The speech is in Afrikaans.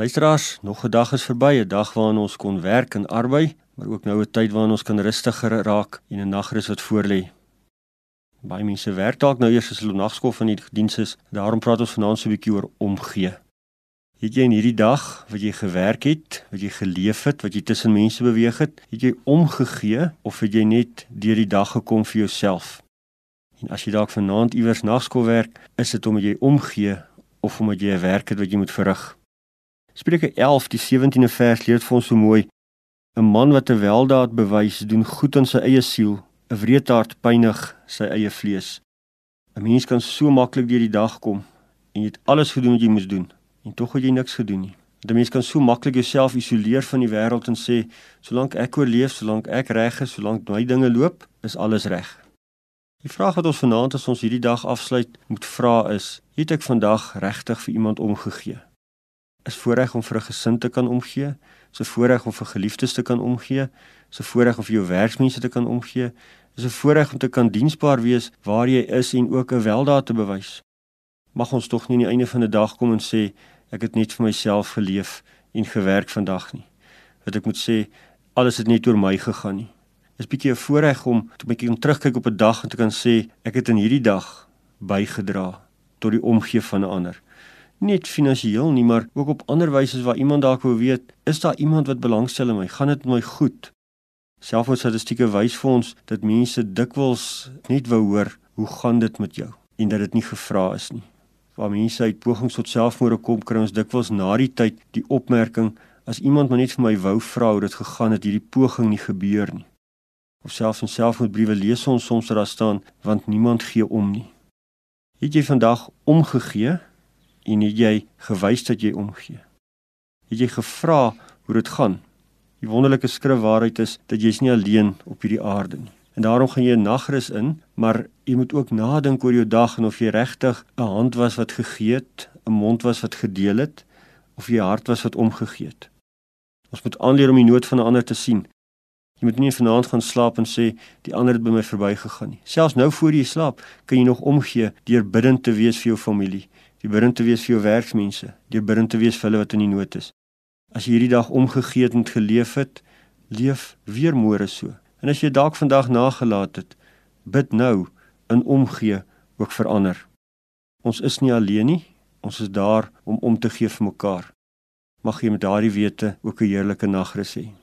Luisteraars, nog 'n dag is verby, 'n dag waarin ons kon werk en arbei, maar ook nou 'n tyd waarin ons kan rustiger raak en 'n nagrus wat voorlê. Baie mense werk dalk nou eers as hulle nagskof van die diens is. Daarom praat ons vanaand so 'n bietjie oor omgee. Het jy in hierdie dag wat jy gewerk het, wat jy geleef het, wat jy tussen mense beweeg het, het jy omgegee of het jy net deur die dag gekom vir jouself? En as jy dalk vanaand iewers nagskof werk, is dit omdat jy omgee of omdat jy 'n werk het wat jy moet verrig. Spreuke 11 die 17de vers leer vir ons so mooi: 'n Man wat 'n weldaad bewys, doen goed aan sy eie siel, 'n wreedhart pynig sy eie vlees. 'n Mens kan so maklik deur die dag kom en jy het alles gedoen wat jy moes doen en tog het jy niks gedoen nie. 'n Mens kan so maklik jouself isoleer van die wêreld en sê, solank ek oorleef, solank ek reg is, solank my dinge loop, is alles reg. Die vraag wat ons vanaand as ons hierdie dag afsluit moet vra is: het ek vandag regtig vir iemand omgegee? Is voorreg om vir 'n gesin te kan omgee, is 'n voorreg om vir geliefdes te kan omgee, is 'n voorreg om vir jou werksmense te kan omgee, is 'n voorreg om te kan diensbaar wees waar jy is en ook 'n weldaad te bewys. Mag ons tog nie aan die einde van die dag kom en sê ek het net vir myself geleef en gewerk vandag nie. Dat ek moet sê alles het net oor my gegaan nie is bietjie 'n voorreg om te bietjie om terugkyk op 'n dag en te kan sê ek het in hierdie dag bygedra tot die omgee van 'n ander. Net finansiëel nie, maar ook op ander wyse waar iemand dalk wou weet, is daar iemand wat belangstel in my? Gaan dit met my goed? Selfmoordstatistieke wys vir ons dat mense dikwels net wou hoor, hoe gaan dit met jou? En dat dit nie gevra is nie. Waar mense uit pogings tot selfmoord kom, kry ons dikwels na die tyd die opmerking as iemand maar net vir my wou vra hoe dit gegaan het, hierdie poging nie gebeur nie of selfs in selfmoordbriewe lees ons soms dat daar staan want niemand gee om nie. Het jy vandag omgegee en het jy gewys dat jy omgee? Het jy gevra hoe dit gaan? Die wonderlike skrif waarheid is dat jy's nie alleen op hierdie aarde nie. En daarom gaan jy 'n nagrus in, maar jy moet ook nadink oor jou dag en of jy regtig 'n hand was wat gegee het, 'n mond was wat gedeel het of jy hart was wat omgegee het. Ons moet aanleer om die nood van ander te sien Jy moet nie vanaand gaan slaap en sê die ander het by my verbygegaan nie. Selfs nou voor jy slaap, kan jy nog omgee deur bidend te wees vir jou familie, deur bidend te wees vir jou werksmense, deur bidend te wees vir hulle wat in die nood is. As jy hierdie dag omgegee het en geleef het, leef weer môre so. En as jy dalk vandag nagelaat het, bid nou in omgee ook vir ander. Ons is nie alleen nie. Ons is daar om om te gee vir mekaar. Mag jy met daardie wete ook 'n heerlike nagrus hê.